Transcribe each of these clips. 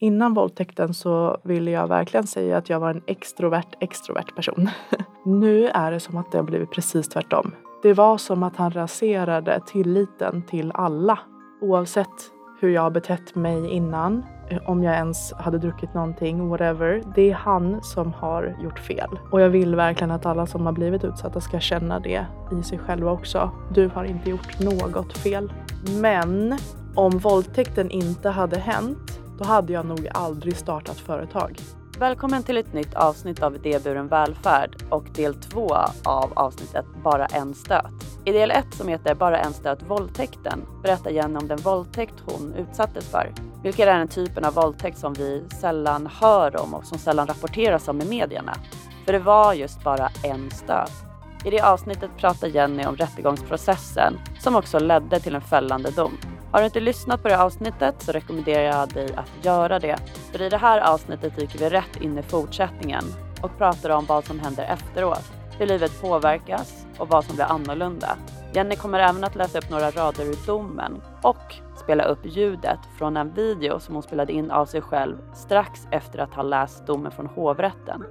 Innan våldtäkten så ville jag verkligen säga att jag var en extrovert, extrovert person. nu är det som att det har blivit precis tvärtom. Det var som att han raserade tilliten till alla. Oavsett hur jag har betett mig innan, om jag ens hade druckit någonting, whatever. Det är han som har gjort fel. Och jag vill verkligen att alla som har blivit utsatta ska känna det i sig själva också. Du har inte gjort något fel. Men om våldtäkten inte hade hänt, då hade jag nog aldrig startat företag. Välkommen till ett nytt avsnitt av Idéburen välfärd och del två av avsnittet Bara en stöt. I del ett som heter Bara en stöt våldtäkten berättar Jenny om den våldtäkt hon utsattes för. Vilket är den typen av våldtäkt som vi sällan hör om och som sällan rapporteras om i medierna. För det var just bara en stöt. I det avsnittet pratar Jenny om rättegångsprocessen som också ledde till en fällande dom. Har du inte lyssnat på det avsnittet så rekommenderar jag dig att göra det. För i det här avsnittet dyker vi rätt in i fortsättningen och pratar om vad som händer efteråt, hur livet påverkas och vad som blir annorlunda. Jenny kommer även att läsa upp några rader ur domen och spela upp ljudet från en video som hon spelade in av sig själv strax efter att ha läst domen från hovrätten.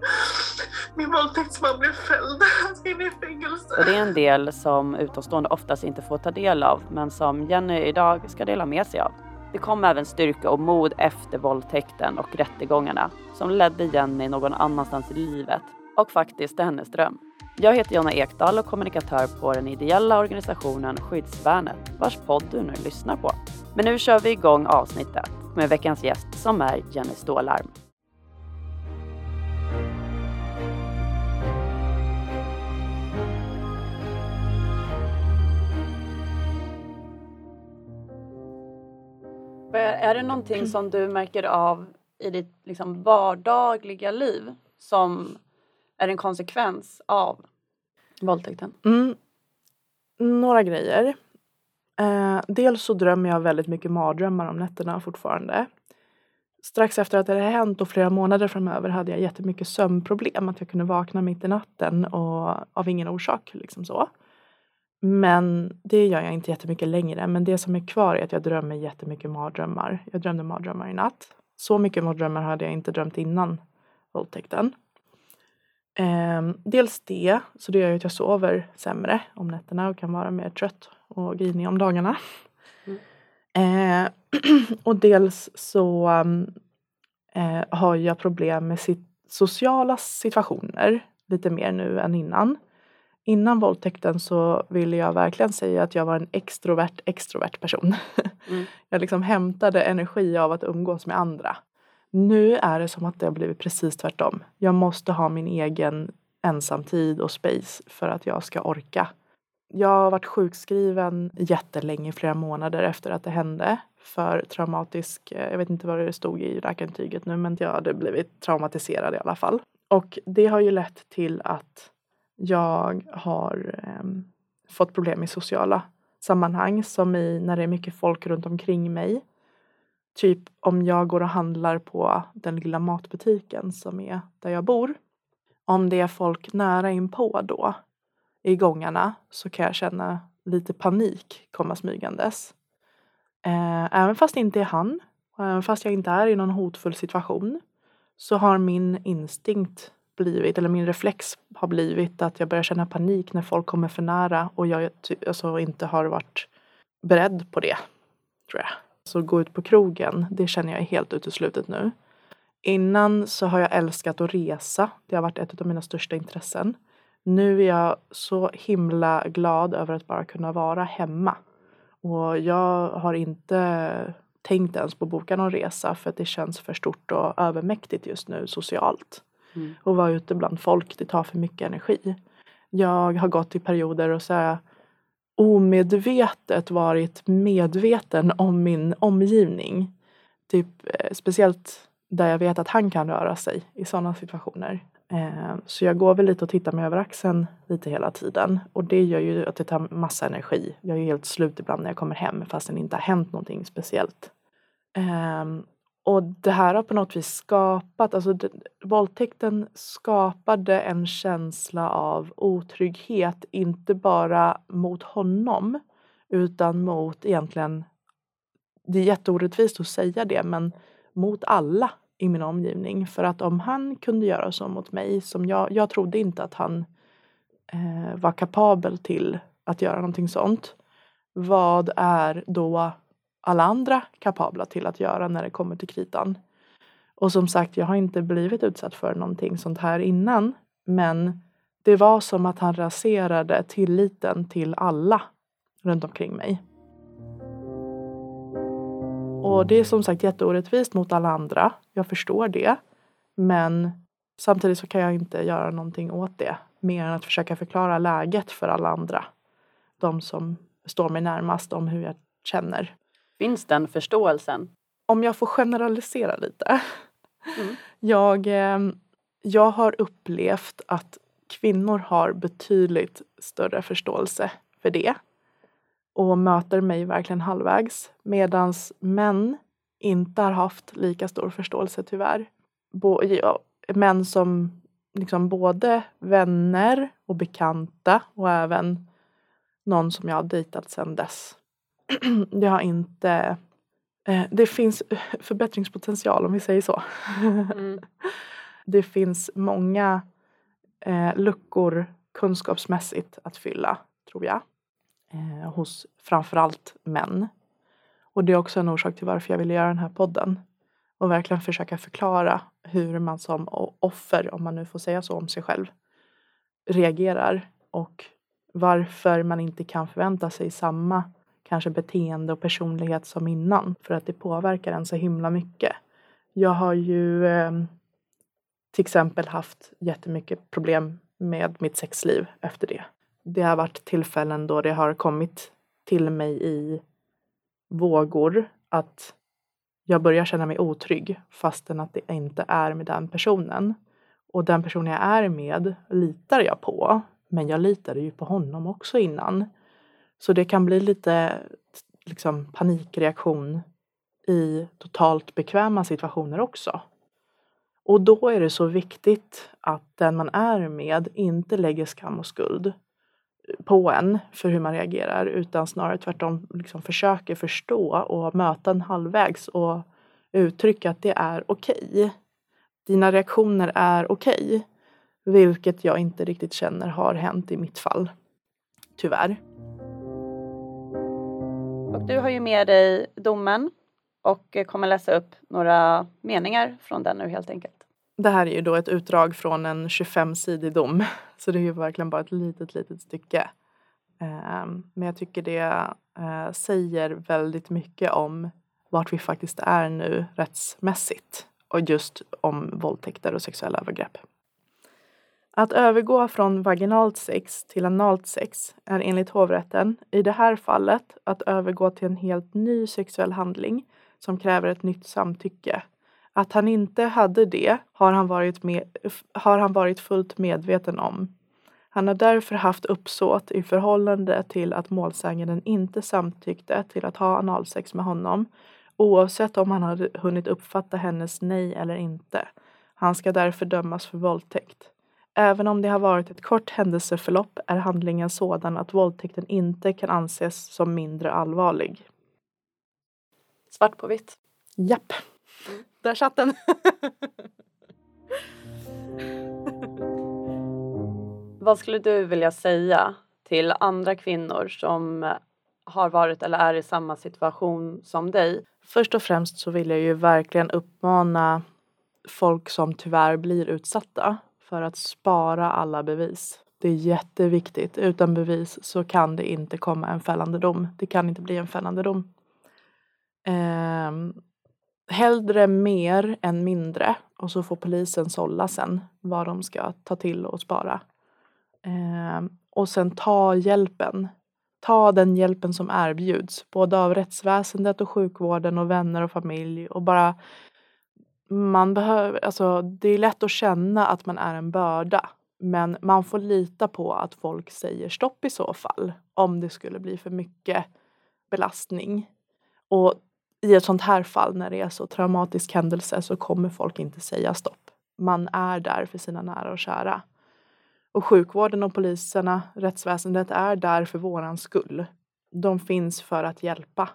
Min våldtäktsman blev fälld. Han ska in i fängelse. Och det är en del som utomstående oftast inte får ta del av, men som Jenny idag ska dela med sig av. Det kom även styrka och mod efter våldtäkten och rättegångarna som ledde Jenny någon annanstans i livet och faktiskt till hennes dröm. Jag heter Jonna Ekdahl och kommunikatör på den ideella organisationen Skyddsvärnet vars podd du nu lyssnar på. Men nu kör vi igång avsnittet med veckans gäst som är Jenny Stålarm. Är det någonting som du märker av i ditt liksom, vardagliga liv som är en konsekvens av våldtäkten? Mm. Några grejer. Eh, dels så drömmer jag väldigt mycket mardrömmar om nätterna fortfarande. Strax efter att det hade hänt och flera månader framöver hade jag jättemycket sömnproblem. Att jag kunde vakna mitt i natten och av ingen orsak. Liksom så. Men det gör jag inte jättemycket längre. Men det som är kvar är att jag drömmer jättemycket mardrömmar. Jag drömde mardrömmar i natt. Så mycket mardrömmar hade jag inte drömt innan våldtäkten. Eh, dels det, så det gör att jag sover sämre om nätterna och kan vara mer trött och grinig om dagarna. Mm. Eh, och dels så eh, har jag problem med sit sociala situationer lite mer nu än innan. Innan våldtäkten så ville jag verkligen säga att jag var en extrovert, extrovert person. Mm. jag liksom hämtade energi av att umgås med andra. Nu är det som att det har blivit precis tvärtom. Jag måste ha min egen ensamtid och space för att jag ska orka. Jag har varit sjukskriven jättelänge, flera månader efter att det hände för traumatisk, eh, jag vet inte vad det stod i läkarintyget nu, men jag hade blivit traumatiserad i alla fall. Och det har ju lett till att jag har eh, fått problem i sociala sammanhang som i när det är mycket folk runt omkring mig Typ om jag går och handlar på den lilla matbutiken som är där jag bor. Om det är folk nära inpå då i gångarna så kan jag känna lite panik komma smygandes. Eh, även fast det inte är han och även fast jag inte är i någon hotfull situation så har min instinkt blivit, eller min reflex har blivit att jag börjar känna panik när folk kommer för nära och jag alltså, inte har varit beredd på det. Tror jag. Så gå ut på krogen, det känner jag är helt uteslutet nu. Innan så har jag älskat att resa. Det har varit ett av mina största intressen. Nu är jag så himla glad över att bara kunna vara hemma. Och jag har inte tänkt ens på att boka någon resa för att det känns för stort och övermäktigt just nu socialt. Mm. Och vara ute bland folk, det tar för mycket energi. Jag har gått i perioder och så omedvetet varit medveten om min omgivning. Typ eh, speciellt där jag vet att han kan röra sig i sådana situationer. Eh, så jag går väl lite och tittar mig över axeln lite hela tiden och det gör ju att det tar massa energi. Jag är helt slut ibland när jag kommer hem fast det inte har hänt någonting speciellt. Ehm, och det här har på något vis skapat, alltså det, våldtäkten skapade en känsla av otrygghet, inte bara mot honom utan mot egentligen, det är jätteorättvist att säga det, men mot alla i min omgivning. För att om han kunde göra så mot mig, som jag, jag trodde inte att han eh, var kapabel till att göra någonting sånt. Vad är då alla andra kapabla till att göra när det kommer till kritan? Och som sagt, jag har inte blivit utsatt för någonting sånt här innan. Men det var som att han raserade tilliten till alla runt omkring mig. Och det är som sagt jätteorättvist mot alla andra. Jag förstår det. Men samtidigt så kan jag inte göra någonting åt det. Mer än att försöka förklara läget för alla andra. De som står mig närmast om hur jag känner. Finns den förståelsen? Om jag får generalisera lite. Mm. Jag, eh, jag har upplevt att kvinnor har betydligt större förståelse för det och möter mig verkligen halvvägs medan män inte har haft lika stor förståelse tyvärr. Bo, ja, män som liksom både vänner och bekanta och även någon som jag har dejtat sedan dess. det har inte... Eh, det finns förbättringspotential om vi säger så. Mm. det finns många eh, luckor kunskapsmässigt att fylla, tror jag eh, hos framförallt män. Och det är också en orsak till varför jag ville göra den här podden. Och verkligen försöka förklara hur man som offer, om man nu får säga så om sig själv, reagerar och varför man inte kan förvänta sig samma kanske beteende och personlighet som innan för att det påverkar en så himla mycket. Jag har ju eh, till exempel haft jättemycket problem med mitt sexliv efter det det har varit tillfällen då det har kommit till mig i vågor att jag börjar känna mig otrygg fastän att det inte är med den personen. Och den personen jag är med litar jag på. Men jag litade ju på honom också innan. Så det kan bli lite liksom panikreaktion i totalt bekväma situationer också. Och då är det så viktigt att den man är med inte lägger skam och skuld på en för hur man reagerar utan snarare tvärtom liksom försöker förstå och möta en halvvägs och uttrycka att det är okej. Okay. Dina reaktioner är okej. Okay, vilket jag inte riktigt känner har hänt i mitt fall. Tyvärr. Du har ju med dig domen och kommer läsa upp några meningar från den nu helt enkelt. Det här är ju då ett utdrag från en 25-sidig dom. Så det är ju verkligen bara ett litet, litet stycke. Ehm, men jag tycker det eh, säger väldigt mycket om vart vi faktiskt är nu rättsmässigt och just om våldtäkter och sexuella övergrepp. Att övergå från vaginalt sex till analt sex är enligt hovrätten i det här fallet att övergå till en helt ny sexuell handling som kräver ett nytt samtycke att han inte hade det har han varit, med, har han varit fullt medveten om. Han har därför haft uppsåt i förhållande till att målsäganden inte samtyckte till att ha analsex med honom oavsett om han hade hunnit uppfatta hennes nej eller inte. Han ska därför dömas för våldtäkt. Även om det har varit ett kort händelseförlopp är handlingen sådan att våldtäkten inte kan anses som mindre allvarlig. Svart på vitt. Japp. Mm. Där satt den. Vad skulle du vilja säga till andra kvinnor som har varit eller är i samma situation som dig? Först och främst så vill jag ju verkligen uppmana folk som tyvärr blir utsatta för att spara alla bevis. Det är jätteviktigt. Utan bevis så kan det inte komma en fällande dom. Det kan inte bli en fällande dom. Eh, hellre mer än mindre och så får polisen sålla sen vad de ska ta till och spara. Eh, och sen ta hjälpen. Ta den hjälpen som erbjuds, både av rättsväsendet och sjukvården och vänner och familj och bara man behöver, alltså det är lätt att känna att man är en börda men man får lita på att folk säger stopp i så fall om det skulle bli för mycket belastning. Och i ett sånt här fall när det är så traumatisk händelse så kommer folk inte säga stopp. Man är där för sina nära och kära. Och sjukvården och poliserna, rättsväsendet är där för våran skull. De finns för att hjälpa.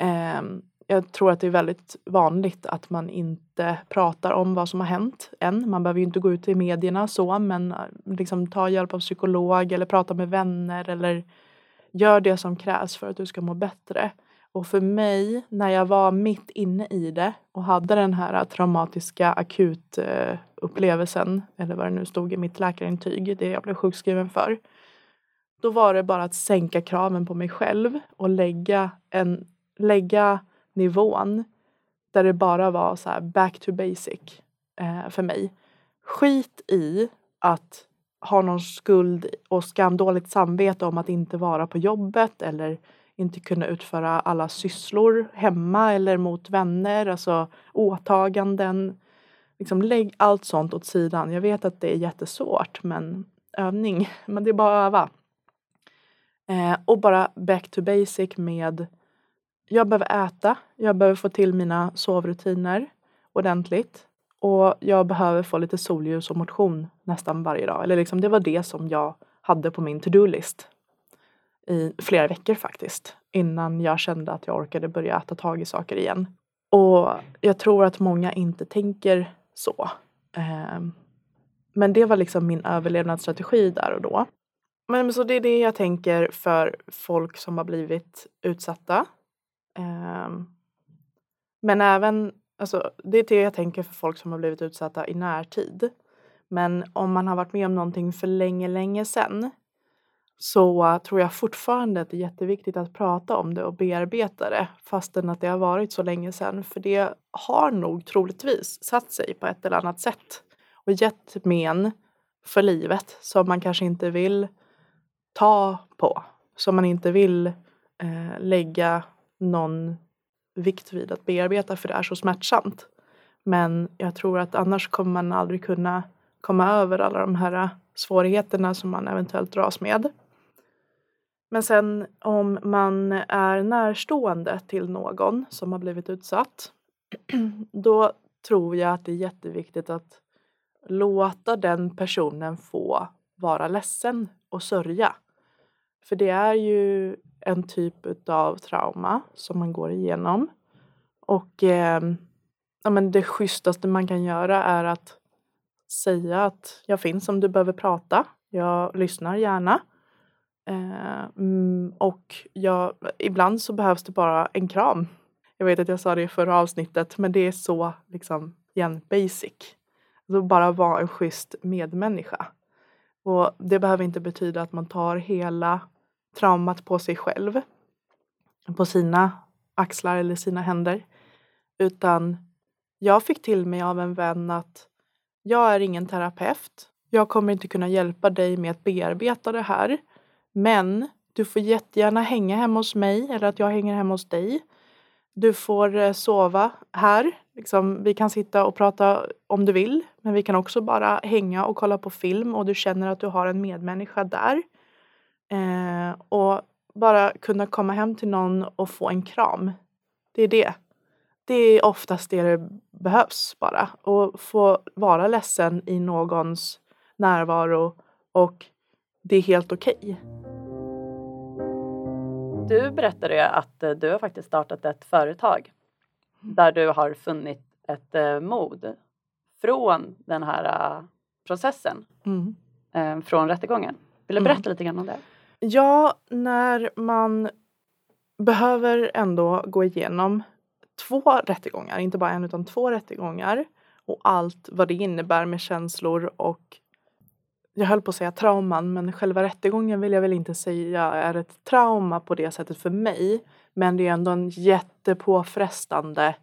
Eh, jag tror att det är väldigt vanligt att man inte pratar om vad som har hänt än. Man behöver ju inte gå ut i medierna så men eh, liksom ta hjälp av psykolog eller prata med vänner eller gör det som krävs för att du ska må bättre. Och för mig, när jag var mitt inne i det och hade den här eh, traumatiska akutupplevelsen, eh, eller vad det nu stod i mitt läkarintyg, det jag blev sjukskriven för. Då var det bara att sänka kraven på mig själv och lägga, en, lägga nivån där det bara var så back to basic eh, för mig. Skit i att ha någon skuld och skam, dåligt samvete om att inte vara på jobbet eller inte kunna utföra alla sysslor hemma eller mot vänner, alltså åtaganden. Liksom lägg allt sånt åt sidan. Jag vet att det är jättesvårt men övning, men det är bara att öva. Eh, och bara back to basic med jag behöver äta, jag behöver få till mina sovrutiner ordentligt och jag behöver få lite solljus och motion nästan varje dag. Eller liksom, det var det som jag hade på min to-do-list i flera veckor faktiskt innan jag kände att jag orkade börja ta tag i saker igen. Och jag tror att många inte tänker så. Ehm, men det var liksom min överlevnadsstrategi där och då. Men så det är det jag tänker för folk som har blivit utsatta. Ehm, men även, alltså det är det jag tänker för folk som har blivit utsatta i närtid. Men om man har varit med om någonting för länge, länge sedan så tror jag fortfarande att det är jätteviktigt att prata om det och bearbeta det fastän att det har varit så länge sedan. För det har nog troligtvis satt sig på ett eller annat sätt och gett men för livet som man kanske inte vill ta på. Som man inte vill eh, lägga någon vikt vid att bearbeta för det är så smärtsamt. Men jag tror att annars kommer man aldrig kunna komma över alla de här svårigheterna som man eventuellt dras med. Men sen om man är närstående till någon som har blivit utsatt då tror jag att det är jätteviktigt att låta den personen få vara ledsen och sörja. För det är ju en typ av trauma som man går igenom. Och eh, ja, men det schysstaste man kan göra är att säga att jag finns om du behöver prata. Jag lyssnar gärna. Eh, och jag, ibland så behövs det bara en kram. Jag vet att jag sa det i förra avsnittet men det är så liksom igen basic. Alltså bara vara en schysst medmänniska. Och det behöver inte betyda att man tar hela traumat på sig själv. På sina axlar eller sina händer. Utan jag fick till mig av en vän att jag är ingen terapeut. Jag kommer inte kunna hjälpa dig med att bearbeta det här. Men du får jättegärna hänga hemma hos mig eller att jag hänger hemma hos dig. Du får eh, sova här. Liksom, vi kan sitta och prata om du vill. Men vi kan också bara hänga och kolla på film och du känner att du har en medmänniska där. Eh, och bara kunna komma hem till någon och få en kram. Det är det. Det är oftast det det behövs bara. Och få vara ledsen i någons närvaro och det är helt okej. Okay. Du berättade ju att eh, du har faktiskt startat ett företag där du har funnit ett eh, mod från den här eh, processen, mm. från rättegången. Vill du mm. berätta mm. lite grann om det? Ja, när man behöver ändå gå igenom två rättegångar, inte bara en utan två rättegångar och allt vad det innebär med känslor och jag höll på att säga trauman, men själva rättegången vill jag väl inte säga är ett trauma på det sättet för mig. Men det är ändå en jättepåfrestande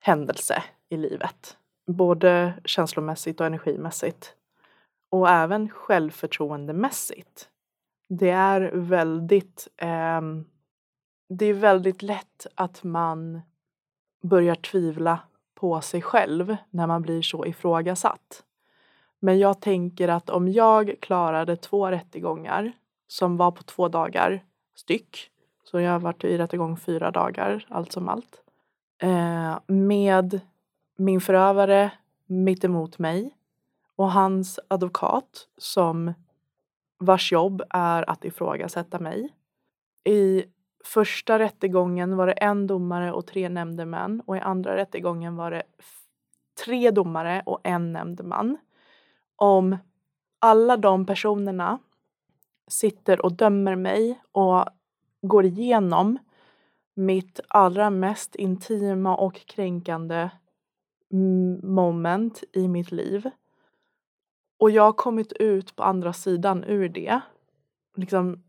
händelse i livet. Både känslomässigt och energimässigt. Och även självförtroendemässigt. Det är väldigt eh, det är väldigt lätt att man börjar tvivla på sig själv när man blir så ifrågasatt. Men jag tänker att om jag klarade två rättegångar som var på två dagar styck, så jag har varit i rättegång fyra dagar allt som allt, eh, med min förövare mitt emot mig och hans advokat som vars jobb är att ifrågasätta mig. I första rättegången var det en domare och tre nämndemän och i andra rättegången var det tre domare och en nämndeman. Om alla de personerna sitter och dömer mig och går igenom mitt allra mest intima och kränkande moment i mitt liv. Och jag har kommit ut på andra sidan ur det. Liksom,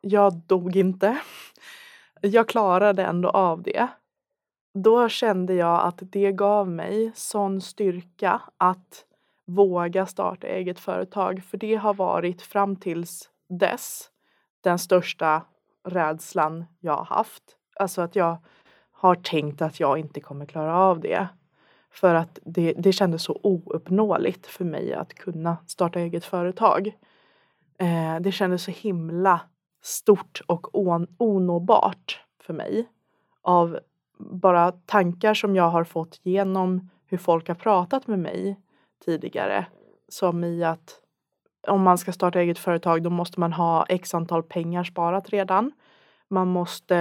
jag dog inte. Jag klarade ändå av det. Då kände jag att det gav mig sån styrka att våga starta eget företag. För det har varit fram tills dess den största rädslan jag har haft. Alltså att jag har tänkt att jag inte kommer klara av det. För att det, det kändes så ouppnåeligt för mig att kunna starta eget företag. Eh, det kändes så himla stort och on, onåbart för mig. Av bara tankar som jag har fått genom hur folk har pratat med mig tidigare. Som i att om man ska starta eget företag då måste man ha x antal pengar sparat redan. Man måste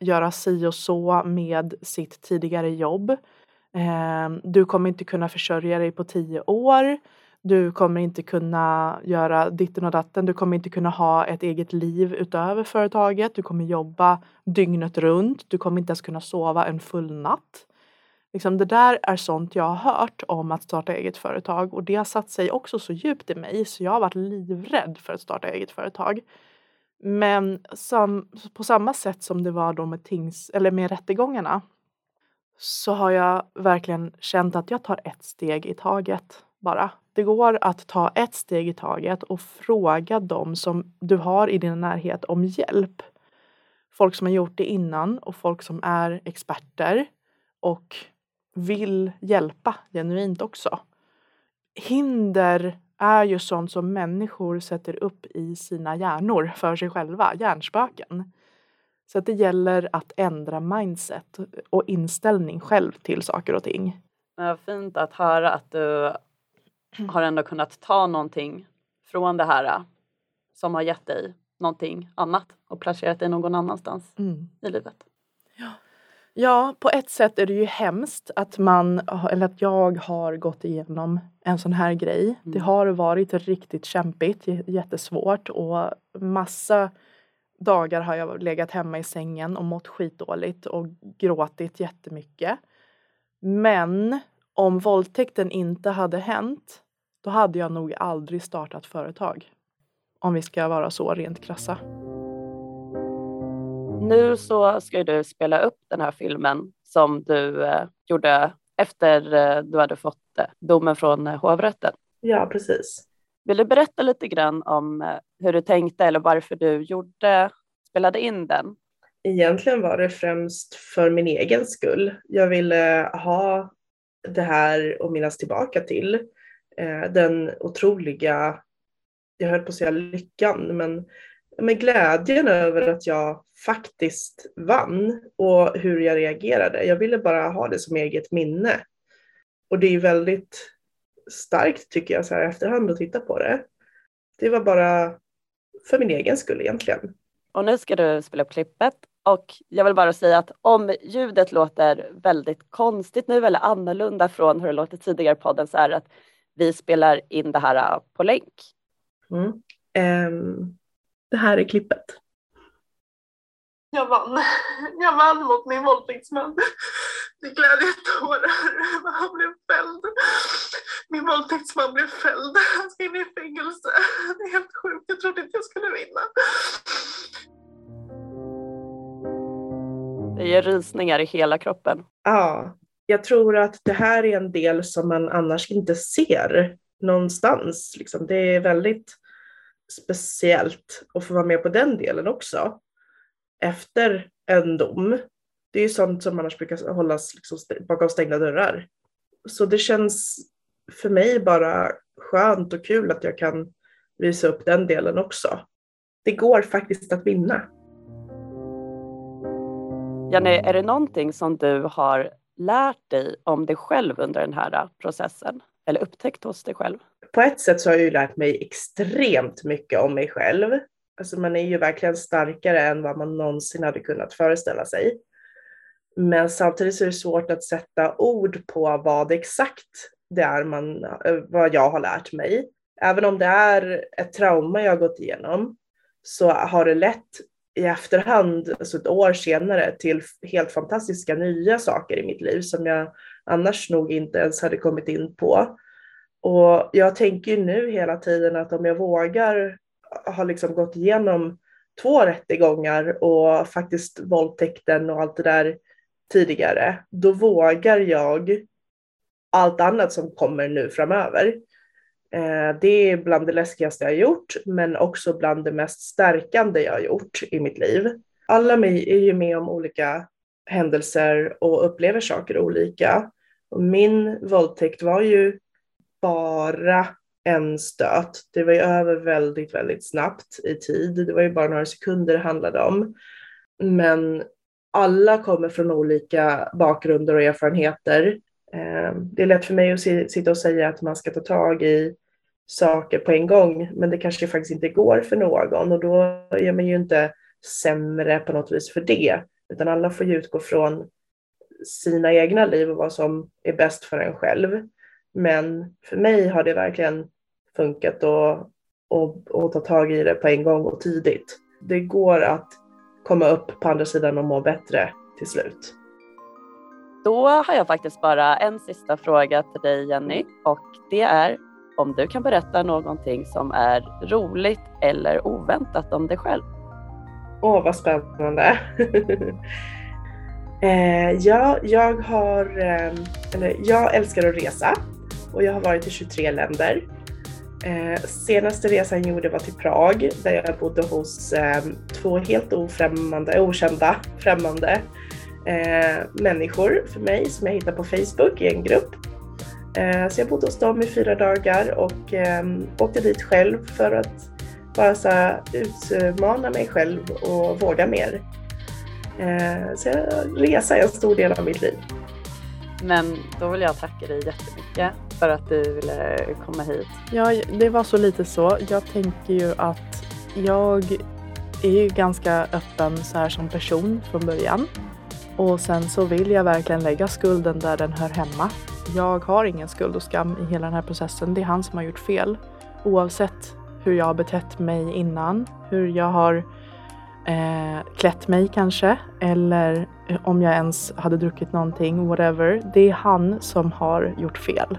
göra si och så med sitt tidigare jobb. Ehm, du kommer inte kunna försörja dig på tio år. Du kommer inte kunna göra ditten och datten. Du kommer inte kunna ha ett eget liv utöver företaget. Du kommer jobba dygnet runt. Du kommer inte ens kunna sova en full natt. Liksom det där är sånt jag har hört om att starta eget företag och det har satt sig också så djupt i mig så jag har varit livrädd för att starta eget företag. Men som, på samma sätt som det var då med, tings, eller med rättegångarna så har jag verkligen känt att jag tar ett steg i taget bara. Det går att ta ett steg i taget och fråga dem som du har i din närhet om hjälp. Folk som har gjort det innan och folk som är experter och vill hjälpa genuint också. Hinder är ju sånt som människor sätter upp i sina hjärnor för sig själva, hjärnspöken. Så att det gäller att ändra mindset och inställning själv till saker och ting. Ja, fint att höra att du har ändå kunnat ta någonting från det här som har gett dig någonting annat och placerat dig någon annanstans mm. i livet. Ja. ja, på ett sätt är det ju hemskt att man eller att jag har gått igenom en sån här grej. Mm. Det har varit riktigt kämpigt, jättesvårt och massa dagar har jag legat hemma i sängen och mått skitdåligt och gråtit jättemycket. Men om våldtäkten inte hade hänt, då hade jag nog aldrig startat företag. Om vi ska vara så rent krassa. Nu så ska du spela upp den här filmen som du eh, gjorde efter eh, du hade fått eh, domen från eh, hovrätten. Ja, precis. Vill du berätta lite grann om eh, hur du tänkte eller varför du gjorde, spelade in den? Egentligen var det främst för min egen skull. Jag ville ha det här att minnas tillbaka till. Eh, den otroliga, jag höll på att säga lyckan, men med glädjen över att jag faktiskt vann och hur jag reagerade. Jag ville bara ha det som eget minne. Och det är väldigt starkt tycker jag så här efterhand att titta på det. Det var bara för min egen skull egentligen. Och nu ska du spela upp klippet och jag vill bara säga att om ljudet låter väldigt konstigt nu eller annorlunda från hur det låter tidigare i podden så är det att vi spelar in det här på länk. Mm. Um, det här är klippet. Jag vann. Jag vann mot min våldtäktsman. Det är glädjetårar. Han blev fälld. Min våldtäktsman blev fälld. Han ska in i fängelse. Det är helt sjukt. Jag trodde inte jag skulle vinna. Det ger rysningar i hela kroppen. Ja, jag tror att det här är en del som man annars inte ser någonstans. Liksom. Det är väldigt speciellt att få vara med på den delen också. Efter en dom. Det är ju sånt som annars brukar hållas liksom bakom stängda dörrar. Så det känns för mig bara skönt och kul att jag kan visa upp den delen också. Det går faktiskt att vinna. Jenny, är det någonting som du har lärt dig om dig själv under den här processen? Eller upptäckt hos dig själv? På ett sätt så har jag ju lärt mig extremt mycket om mig själv. Alltså man är ju verkligen starkare än vad man någonsin hade kunnat föreställa sig. Men samtidigt så är det svårt att sätta ord på vad exakt det är man, eh, vad jag har lärt mig. Även om det är ett trauma jag har gått igenom så har det lett i efterhand, alltså ett år senare, till helt fantastiska nya saker i mitt liv som jag annars nog inte ens hade kommit in på. Och jag tänker ju nu hela tiden att om jag vågar ha liksom gått igenom två rättegångar och faktiskt våldtäkten och allt det där tidigare, då vågar jag allt annat som kommer nu framöver. Eh, det är bland det läskigaste jag har gjort, men också bland det mest stärkande jag har gjort i mitt liv. Alla är ju med om olika händelser och upplever saker olika. Och min våldtäkt var ju bara en stöt. Det var ju över väldigt, väldigt snabbt i tid. Det var ju bara några sekunder det handlade om. Men alla kommer från olika bakgrunder och erfarenheter. Eh, det är lätt för mig att sitta och säga att man ska ta tag i saker på en gång, men det kanske faktiskt inte går för någon och då är man ju inte sämre på något vis för det, utan alla får ju utgå från sina egna liv och vad som är bäst för en själv. Men för mig har det verkligen funkat att, att, att ta tag i det på en gång och tidigt. Det går att komma upp på andra sidan och må bättre till slut. Då har jag faktiskt bara en sista fråga till dig Jenny och det är om du kan berätta någonting som är roligt eller oväntat om dig själv. Åh, vad spännande. eh, ja, jag har, eh, eller jag älskar att resa och jag har varit i 23 länder. Eh, senaste resan jag gjorde var till Prag där jag bodde hos eh, två helt ofrämmande, okända främmande eh, människor för mig som jag hittade på Facebook i en grupp. Eh, så jag bodde hos dem i fyra dagar och eh, åkte dit själv för att bara så här, utmana mig själv och våga mer. Eh, så resa är en stor del av mitt liv. Men då vill jag tacka dig jättemycket för att du ville komma hit. Ja, det var så lite så. Jag tänker ju att jag är ju ganska öppen så här som person från början. Och sen så vill jag verkligen lägga skulden där den hör hemma. Jag har ingen skuld och skam i hela den här processen. Det är han som har gjort fel. Oavsett hur jag har betett mig innan, hur jag har eh, klätt mig kanske eller om jag ens hade druckit någonting, whatever. Det är han som har gjort fel.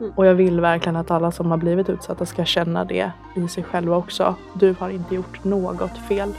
Mm. Och jag vill verkligen att alla som har blivit utsatta ska känna det i sig själva också. Du har inte gjort något fel.